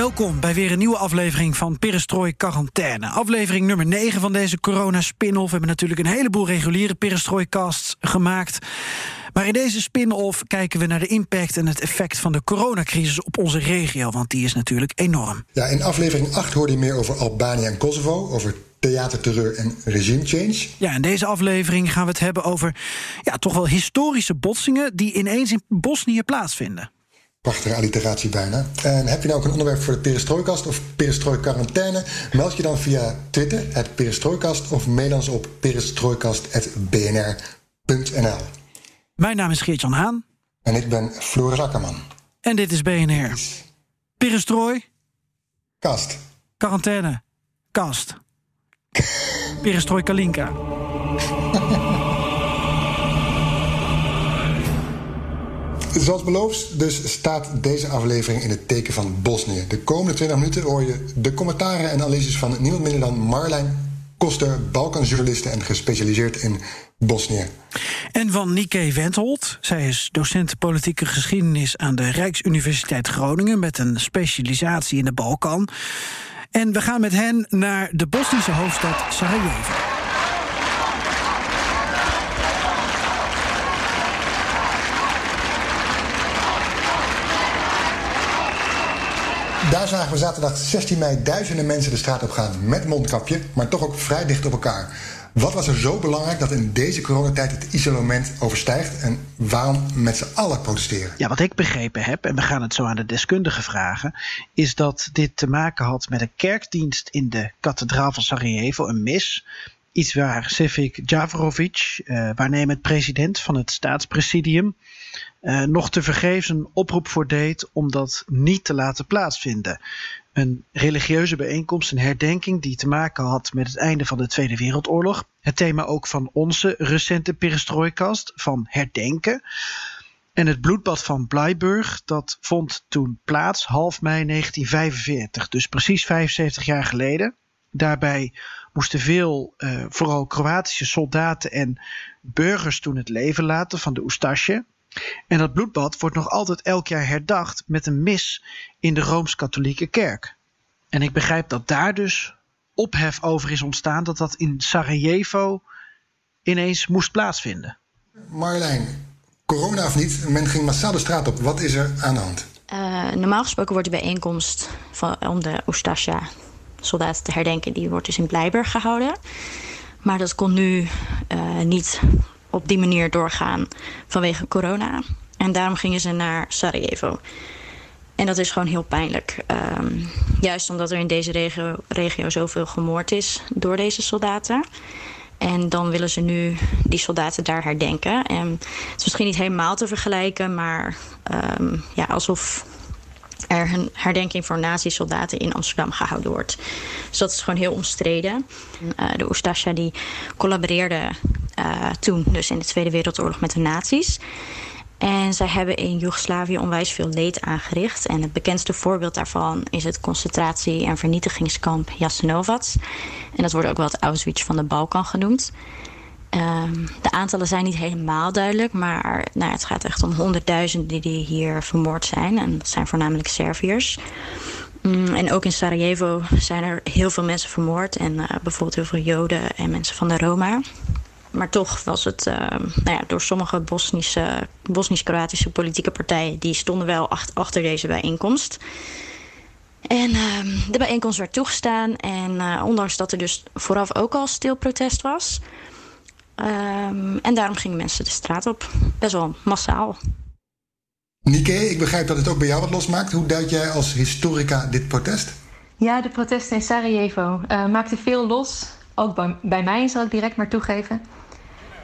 Welkom bij weer een nieuwe aflevering van Perestrooi Quarantaine. Aflevering nummer 9 van deze corona-spin-off. We hebben natuurlijk een heleboel reguliere Perestrooi-casts gemaakt. Maar in deze spin-off kijken we naar de impact en het effect van de coronacrisis op onze regio, want die is natuurlijk enorm. Ja, in aflevering 8 hoorde je meer over Albanië en Kosovo, over theaterterreur en regime change. Ja, in deze aflevering gaan we het hebben over ja, toch wel historische botsingen die ineens in Bosnië plaatsvinden. Prachtige alliteratie bijna. En heb je nou ook een onderwerp voor de perestrooikast of perestrooi quarantaine? Meld je dan via Twitter, het perestrooikast, of mail ons op perestrooikast.bnr.nl. Mijn naam is Geert-Jan Haan. En ik ben Floris Akkerman. En dit is BNR. Perestrooi. Kast. Quarantaine. Kast. Perestrooi Kalinka. Zoals beloofd, dus staat deze aflevering in het teken van Bosnië. De komende 20 minuten hoor je de commentaren en analyses van niemand minder dan Marlijn Koster, Balkanjournaliste en gespecialiseerd in Bosnië. En van Nike Wentholt. Zij is docent politieke geschiedenis aan de Rijksuniversiteit Groningen met een specialisatie in de Balkan. En we gaan met hen naar de Bosnische hoofdstad Sarajevo. Daar zagen we zaterdag 16 mei duizenden mensen de straat op gaan met mondkapje, maar toch ook vrij dicht op elkaar. Wat was er zo belangrijk dat in deze coronatijd het isolement overstijgt en waarom met z'n allen protesteren? Ja, wat ik begrepen heb, en we gaan het zo aan de deskundigen vragen, is dat dit te maken had met een kerkdienst in de kathedraal van Sarajevo, een mis. Iets waar Sefik Javrovic, uh, waarnemend president van het staatspresidium, uh, nog te vergeefs een oproep voor deed om dat niet te laten plaatsvinden. Een religieuze bijeenkomst, een herdenking die te maken had met het einde van de Tweede Wereldoorlog. Het thema ook van onze recente perestrooikast, van herdenken. En het bloedbad van Bleiburg, dat vond toen plaats half mei 1945, dus precies 75 jaar geleden. Daarbij moesten veel, uh, vooral Kroatische soldaten en burgers toen het leven laten van de Oestasje. En dat bloedbad wordt nog altijd elk jaar herdacht met een mis in de Rooms-Katholieke Kerk. En ik begrijp dat daar dus ophef over is ontstaan dat dat in Sarajevo ineens moest plaatsvinden. Marjolein, corona of niet, men ging massaal de straat op. Wat is er aan de hand? Uh, normaal gesproken wordt de bijeenkomst van, om de Oestasja soldaten te herdenken, die wordt dus in Blijburg gehouden. Maar dat kon nu uh, niet op die manier doorgaan vanwege corona. En daarom gingen ze naar Sarajevo. En dat is gewoon heel pijnlijk. Um, juist omdat er in deze regio, regio zoveel gemoord is door deze soldaten. En dan willen ze nu die soldaten daar herdenken. En het is misschien niet helemaal te vergelijken, maar um, ja, alsof er een herdenking voor nazi-soldaten in Amsterdam gehouden wordt. Dus dat is gewoon heel omstreden. Uh, de Oestasja die collaboreerde uh, toen dus in de Tweede Wereldoorlog met de nazi's. En zij hebben in Joegoslavië onwijs veel leed aangericht. En het bekendste voorbeeld daarvan is het concentratie- en vernietigingskamp Jasenovac. En dat wordt ook wel het Auschwitz van de Balkan genoemd. Um, de aantallen zijn niet helemaal duidelijk, maar nou, het gaat echt om honderdduizenden die hier vermoord zijn. En dat zijn voornamelijk Serviërs. Mm, en ook in Sarajevo zijn er heel veel mensen vermoord. En uh, bijvoorbeeld heel veel Joden en mensen van de Roma. Maar toch was het uh, nou ja, door sommige Bosnische, Bosnisch-Kroatische politieke partijen... die stonden wel achter, deze bijeenkomst. En uh, de bijeenkomst werd toegestaan. En uh, ondanks dat er dus vooraf ook al stil protest was... Um, en daarom gingen mensen de straat op. Best wel massaal. Nike, ik begrijp dat het ook bij jou wat losmaakt. Hoe duid jij als historica dit protest? Ja, de protesten in Sarajevo uh, maakten veel los. Ook bij, bij mij, zal ik direct maar toegeven.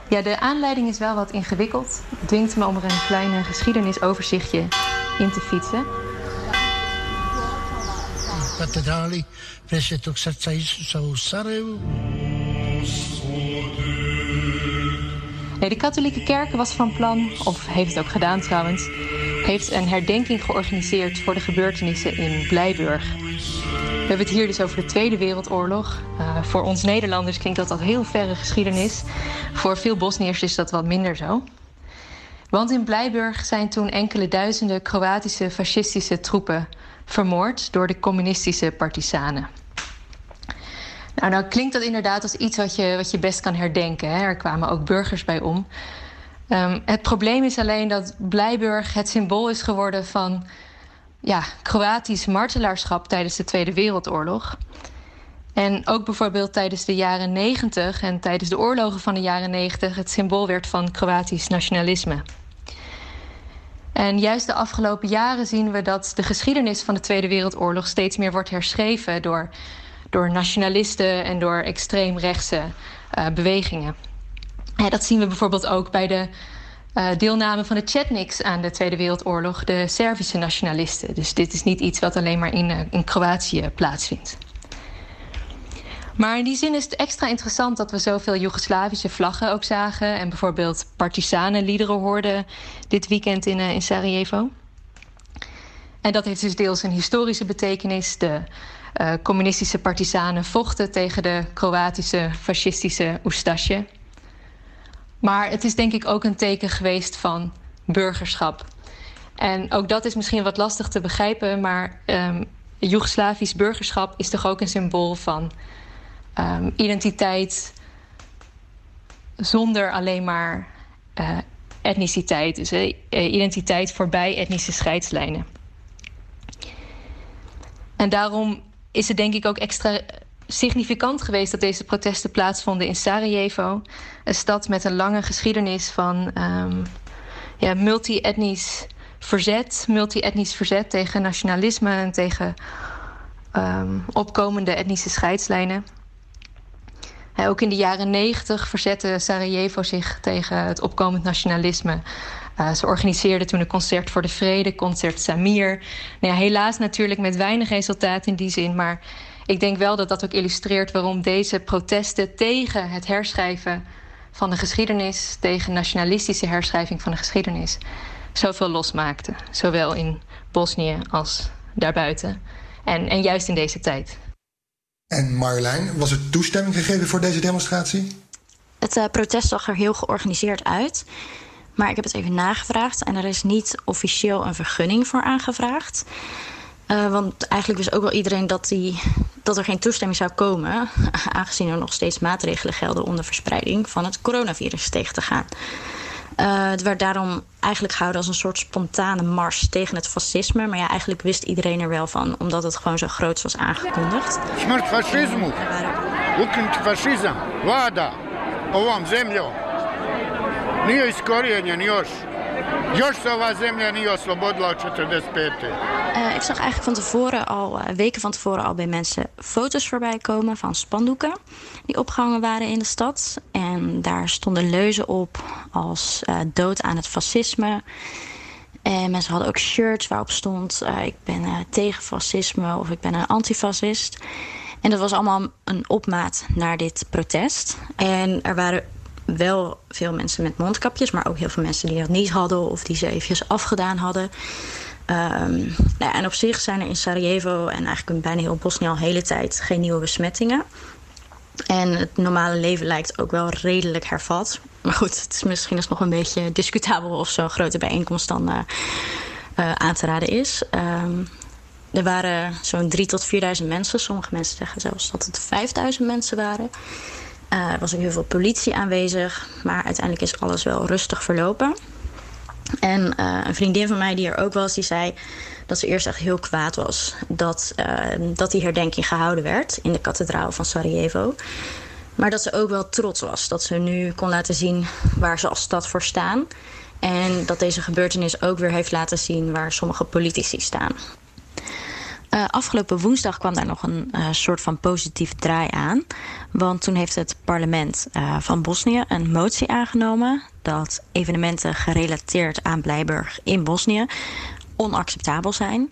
Ja, de aanleiding is wel wat ingewikkeld. Het dwingt me om er een klein geschiedenisoverzichtje in te fietsen. katedrali Presvetog srca Isusa u Sarajevu. De katholieke kerk was van plan, of heeft het ook gedaan trouwens, heeft een herdenking georganiseerd voor de gebeurtenissen in Blijburg. We hebben het hier dus over de Tweede Wereldoorlog. Uh, voor ons Nederlanders klinkt dat al heel verre geschiedenis. Voor veel Bosniërs is dat wat minder zo. Want in Blijburg zijn toen enkele duizenden Kroatische fascistische troepen vermoord door de communistische partisanen. Nou, nou klinkt dat inderdaad als iets wat je, wat je best kan herdenken. Hè? Er kwamen ook burgers bij om. Um, het probleem is alleen dat Blijburg het symbool is geworden van ja, Kroatisch martelaarschap tijdens de Tweede Wereldoorlog. En ook bijvoorbeeld tijdens de jaren 90 en tijdens de oorlogen van de jaren 90 het symbool werd van Kroatisch nationalisme. En juist de afgelopen jaren zien we dat de geschiedenis van de Tweede Wereldoorlog steeds meer wordt herschreven door, door nationalisten en door extreemrechtse uh, bewegingen. Dat zien we bijvoorbeeld ook bij de uh, deelname van de Chetniks aan de Tweede Wereldoorlog, de Servische nationalisten. Dus dit is niet iets wat alleen maar in, uh, in Kroatië plaatsvindt. Maar in die zin is het extra interessant dat we zoveel Joegoslavische vlaggen ook zagen. En bijvoorbeeld partisanenliederen hoorden dit weekend in, in Sarajevo. En dat heeft dus deels een historische betekenis. De uh, communistische partisanen vochten tegen de Kroatische fascistische Ustaše. Maar het is denk ik ook een teken geweest van burgerschap. En ook dat is misschien wat lastig te begrijpen, maar um, Joegoslavisch burgerschap is toch ook een symbool van um, identiteit zonder alleen maar uh, etniciteit. Dus uh, identiteit voorbij etnische scheidslijnen. En daarom is het denk ik ook extra significant geweest dat deze protesten plaatsvonden in Sarajevo. Een stad met een lange geschiedenis van um, ja, multi-etnisch verzet. Multi-etnisch verzet tegen nationalisme en tegen um, opkomende etnische scheidslijnen. Ook in de jaren negentig verzette Sarajevo zich tegen het opkomend nationalisme. Uh, ze organiseerde toen een concert voor de vrede, concert Samir. Nou ja, helaas natuurlijk met weinig resultaat in die zin, maar ik denk wel dat dat ook illustreert waarom deze protesten tegen het herschrijven van de geschiedenis, tegen nationalistische herschrijving van de geschiedenis, zoveel losmaakten. Zowel in Bosnië als daarbuiten. En, en juist in deze tijd. En Marjolein, was er toestemming gegeven voor deze demonstratie? Het uh, protest zag er heel georganiseerd uit. Maar ik heb het even nagevraagd en er is niet officieel een vergunning voor aangevraagd. Uh, want eigenlijk wist ook wel iedereen dat, die, dat er geen toestemming zou komen, aangezien er nog steeds maatregelen gelden om de verspreiding van het coronavirus tegen te gaan. Uh, het werd daarom eigenlijk gehouden als een soort spontane mars tegen het fascisme. Maar ja, eigenlijk wist iedereen er wel van, omdat het gewoon zo groot was aangekondigd. Smrt fašizmu, ukinuti fašizam, vlada ovom zemljom. Nije iskorijenjen još. Još se ova zemlja nije oslobodila od 45. Uh, ik zag eigenlijk van tevoren al, uh, weken van tevoren al bij mensen foto's voorbij komen van spandoeken die opgehangen waren in de stad. En daar stonden leuzen op als uh, dood aan het fascisme. En mensen hadden ook shirts waarop stond: ik ben tegen fascisme of ik ben een antifascist. En dat was allemaal een opmaat naar dit protest. En er waren wel veel mensen met mondkapjes, maar ook heel veel mensen die dat niet hadden of die ze eventjes afgedaan hadden. Um, nou en op zich zijn er in Sarajevo en eigenlijk bijna heel Bosnië al hele tijd geen nieuwe besmettingen. En het normale leven lijkt ook wel redelijk hervat. Maar goed, het is misschien is nog een beetje discutabel of zo'n grote bijeenkomst dan uh, uh, aan te raden is. Um, er waren zo'n 3.000 tot 4.000 mensen. Sommige mensen zeggen zelfs dat het 5.000 mensen waren. Uh, er was ook heel veel politie aanwezig. Maar uiteindelijk is alles wel rustig verlopen. En uh, een vriendin van mij die er ook was, die zei dat ze eerst echt heel kwaad was dat, uh, dat die herdenking gehouden werd in de kathedraal van Sarajevo. Maar dat ze ook wel trots was dat ze nu kon laten zien waar ze als stad voor staan. En dat deze gebeurtenis ook weer heeft laten zien waar sommige politici staan. Uh, afgelopen woensdag kwam daar nog een uh, soort van positief draai aan. Want toen heeft het parlement uh, van Bosnië een motie aangenomen dat evenementen gerelateerd aan Blijburg in Bosnië onacceptabel zijn.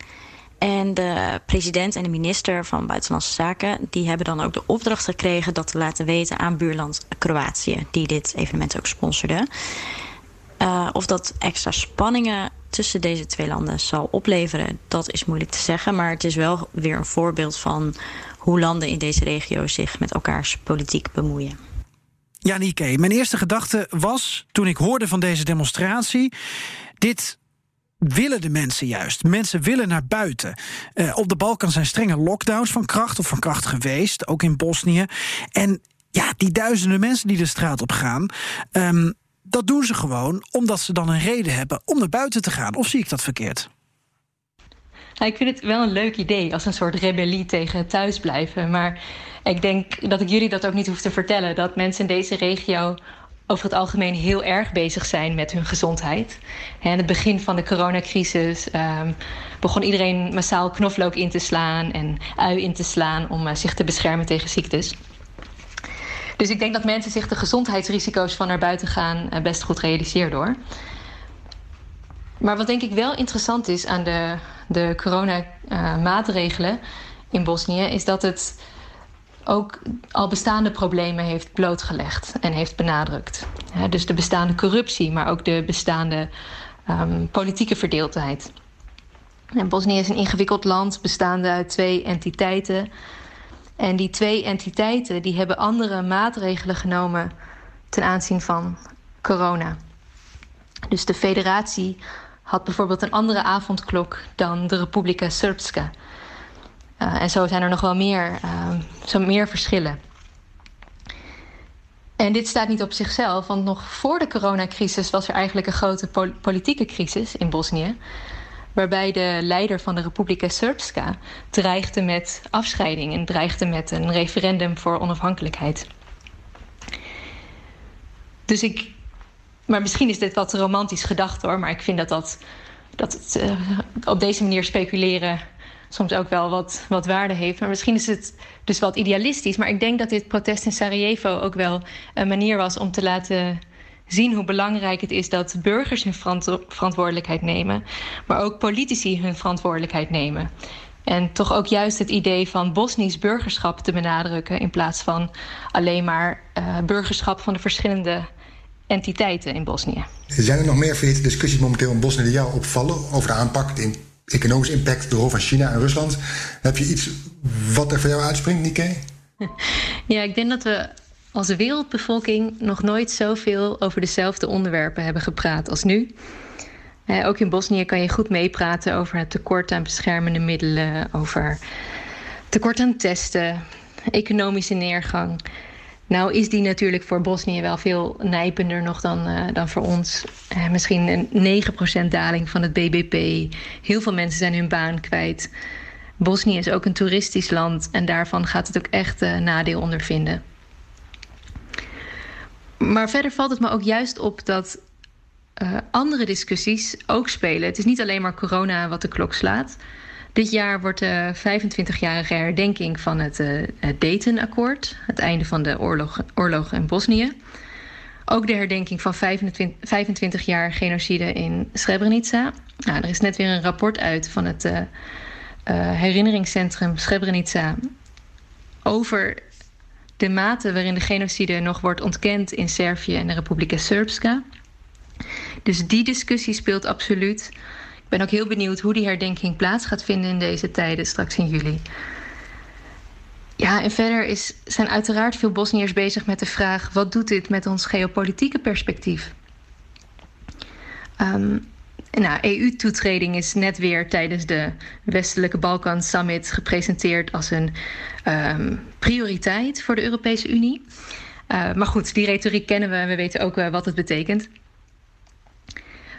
En de president en de minister van Buitenlandse Zaken... die hebben dan ook de opdracht gekregen dat te laten weten aan buurland Kroatië... die dit evenement ook sponsorde. Of dat extra spanningen tussen deze twee landen zal opleveren... dat is moeilijk te zeggen, maar het is wel weer een voorbeeld van... hoe landen in deze regio zich met elkaars politiek bemoeien. Ja, Nike, mijn eerste gedachte was toen ik hoorde van deze demonstratie... dit willen de mensen juist. Mensen willen naar buiten. Uh, op de Balkan zijn strenge lockdowns van kracht of van kracht geweest, ook in Bosnië. En ja, die duizenden mensen die de straat op gaan. Um, dat doen ze gewoon omdat ze dan een reden hebben om naar buiten te gaan. Of zie ik dat verkeerd? Nou, ik vind het wel een leuk idee als een soort rebellie tegen thuisblijven. Maar ik denk dat ik jullie dat ook niet hoef te vertellen. Dat mensen in deze regio over het algemeen heel erg bezig zijn met hun gezondheid. In het begin van de coronacrisis um, begon iedereen massaal knoflook in te slaan en ui in te slaan om uh, zich te beschermen tegen ziektes. Dus ik denk dat mensen zich de gezondheidsrisico's van naar buiten gaan uh, best goed realiseren hoor. Maar wat denk ik wel interessant is aan de, de corona-maatregelen in Bosnië, is dat het ook al bestaande problemen heeft blootgelegd en heeft benadrukt. dus de bestaande corruptie, maar ook de bestaande um, politieke verdeeldheid. En Bosnië is een ingewikkeld land bestaande uit twee entiteiten. En die twee entiteiten die hebben andere maatregelen genomen ten aanzien van corona. Dus de federatie had bijvoorbeeld een andere avondklok dan de Republika Srpska. Uh, en zo zijn er nog wel meer, uh, zo meer verschillen. En dit staat niet op zichzelf, want nog voor de coronacrisis was er eigenlijk een grote pol politieke crisis in Bosnië. Waarbij de leider van de Republika Srpska dreigde met afscheiding en dreigde met een referendum voor onafhankelijkheid. Dus ik. Maar misschien is dit wat romantisch gedacht hoor, maar ik vind dat dat. dat het, uh, op deze manier speculeren soms ook wel wat, wat waarde heeft. Maar misschien is het dus wat idealistisch. Maar ik denk dat dit protest in Sarajevo ook wel een manier was om te laten zien hoe belangrijk het is dat burgers hun verantwoordelijkheid nemen, maar ook politici hun verantwoordelijkheid nemen. En toch ook juist het idee van Bosnisch burgerschap te benadrukken in plaats van alleen maar uh, burgerschap van de verschillende entiteiten in Bosnië. Zijn er nog meer verhitte discussies momenteel in Bosnië die jou opvallen over de aanpak, in economische impact, de rol van China en Rusland. Heb je iets wat er voor jou uitspringt, Nikkei? Ja, ik denk dat we als wereldbevolking nog nooit zoveel over dezelfde onderwerpen hebben gepraat als nu. Eh, ook in Bosnië kan je goed meepraten over het tekort aan beschermende middelen, over tekort aan testen, economische neergang. Nou is die natuurlijk voor Bosnië wel veel nijpender nog dan, uh, dan voor ons. Uh, misschien een 9% daling van het BBP. Heel veel mensen zijn hun baan kwijt. Bosnië is ook een toeristisch land en daarvan gaat het ook echt uh, nadeel ondervinden. Maar verder valt het me ook juist op dat andere discussies ook spelen. Het is niet alleen maar corona wat de klok slaat. Dit jaar wordt de 25-jarige herdenking van het, uh, het Dayton-akkoord, het einde van de oorlog, oorlog in Bosnië. Ook de herdenking van 25, 25 jaar genocide in Srebrenica. Nou, er is net weer een rapport uit van het uh, herinneringscentrum Srebrenica over de mate waarin de genocide nog wordt ontkend in Servië en de Republika Srpska. Dus die discussie speelt absoluut ben ook heel benieuwd hoe die herdenking plaats gaat vinden in deze tijden, straks in juli. Ja, en verder is, zijn uiteraard veel Bosniërs bezig met de vraag: wat doet dit met ons geopolitieke perspectief? Um, nou, EU-toetreding is net weer tijdens de Westelijke Balkan Summit gepresenteerd als een um, prioriteit voor de Europese Unie. Uh, maar goed, die retoriek kennen we en we weten ook uh, wat het betekent.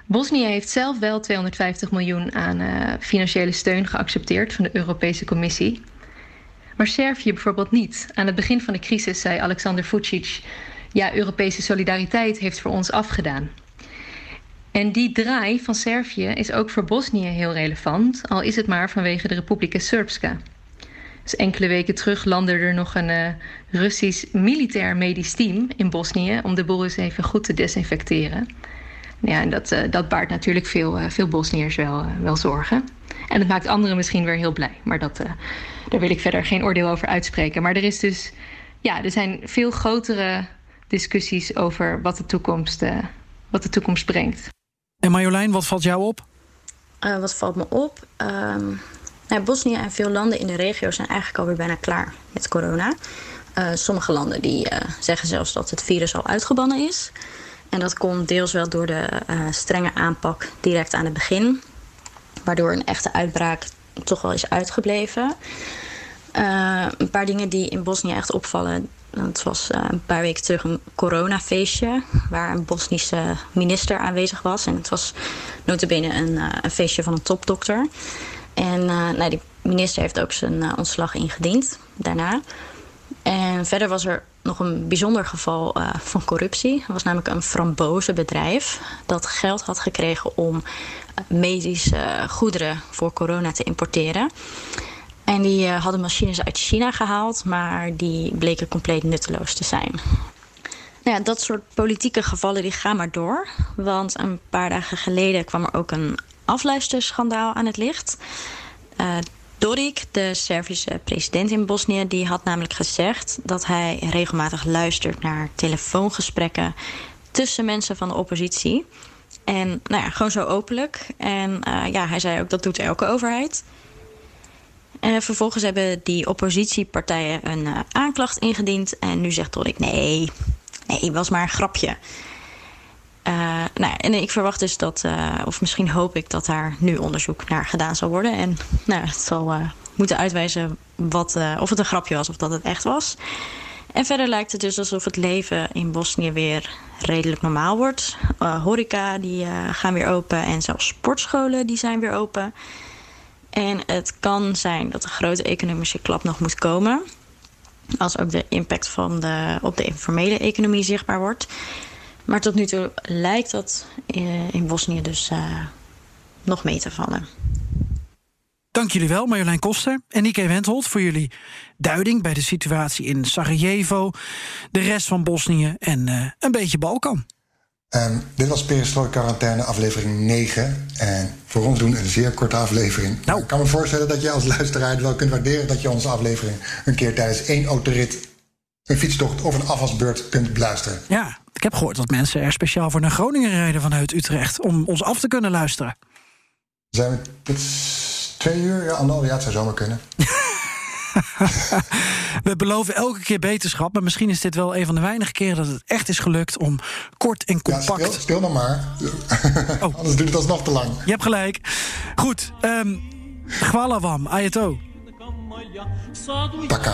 Bosnië heeft zelf wel 250 miljoen aan uh, financiële steun geaccepteerd van de Europese Commissie. Maar Servië bijvoorbeeld niet. Aan het begin van de crisis zei Alexander Vucic: Ja, Europese solidariteit heeft voor ons afgedaan. En die draai van Servië is ook voor Bosnië heel relevant, al is het maar vanwege de Republika Srpska. Dus enkele weken terug landde er nog een uh, Russisch militair medisch team in Bosnië om de boel eens even goed te desinfecteren. Ja, en dat, uh, dat baart natuurlijk veel, uh, veel Bosniërs wel, wel zorgen. En dat maakt anderen misschien weer heel blij. Maar dat, daar wil ik verder geen oordeel over uitspreken. Maar er is dus, ja, er zijn veel grotere discussies over wat de toekomst, wat de toekomst brengt. En Marjolein, wat valt jou op? Uh, wat valt me op? Um, nou, Bosnië en veel landen in de regio zijn eigenlijk alweer bijna klaar met corona. Uh, sommige landen die, uh, zeggen zelfs dat het virus al uitgebannen is. En dat komt deels wel door de strenge aanpak direct aan het begin. Waardoor een echte uitbraak toch wel is uitgebleven. een paar dingen die in Bosnië echt opvallen. Het was een paar weken terug een coronafeestje waar een Bosnische minister aanwezig was. En het was notabene een, een feestje van een topdokter. En uh, nou, die minister heeft ook zijn uh, ontslag ingediend daarna. En verder was er nog een bijzonder geval van corruptie. Er was namelijk een frambozenbedrijf dat geld had gekregen om medische goederen voor corona te importeren. En die hadden machines uit China gehaald, maar die bleken compleet nutteloos te zijn. Nou ja, dat soort politieke gevallen die gaan maar door. Want een paar dagen geleden kwam er ook een afluisterschandaal aan het licht. Uh, de Servische president in Bosnië, die had namelijk gezegd dat hij regelmatig luistert naar telefoongesprekken tussen mensen van de oppositie. En nou ja, gewoon zo openlijk. En uh, ja, hij zei ook dat doet elke overheid. En vervolgens hebben die oppositiepartijen een uh, aanklacht ingediend. En nu zegt Dodik: nee, nee, was maar een grapje. Uh, nou, en ik verwacht dus dat, uh, of misschien hoop ik dat daar nu onderzoek naar gedaan zal worden. En nou, het zal moeten uitwijzen wat, of het een grapje was of dat het echt was. En verder lijkt het dus alsof het leven in Bosnië weer redelijk normaal wordt. horeca die gaan weer open en zelfs sportscholen die zijn weer open. En het kan zijn dat een grote economische klap nog moet komen. Als ook de impact van de, op de informele economie zichtbaar wordt. Maar tot nu toe lijkt dat in Bosnië dus uh, nog mee te vallen. Dank jullie wel, Marjolein Koster en Nike Wendholt... voor jullie duiding bij de situatie in Sarajevo... de rest van Bosnië en uh, een beetje Balkan. Um, dit was Perestroika Quarantaine, aflevering 9. En voor ons doen een zeer korte aflevering. Nou. Ik kan me voorstellen dat je als luisteraar wel kunt waarderen... dat je onze aflevering een keer tijdens één autorit... een fietstocht of een afwasbeurt kunt beluisteren. Ja, ik heb gehoord dat mensen er speciaal voor naar Groningen rijden vanuit Utrecht om ons af te kunnen luisteren. Zijn we dit twee uur? Ja, anderhalf, ja, het zou zomaar kunnen. we beloven elke keer beterschap, maar misschien is dit wel een van de weinige keren dat het echt is gelukt om kort en compact. Ja, nog maar. oh. Anders duurt het alsnog te lang. Je hebt gelijk. Goed, um, Gwalawam, Ayato. Taka.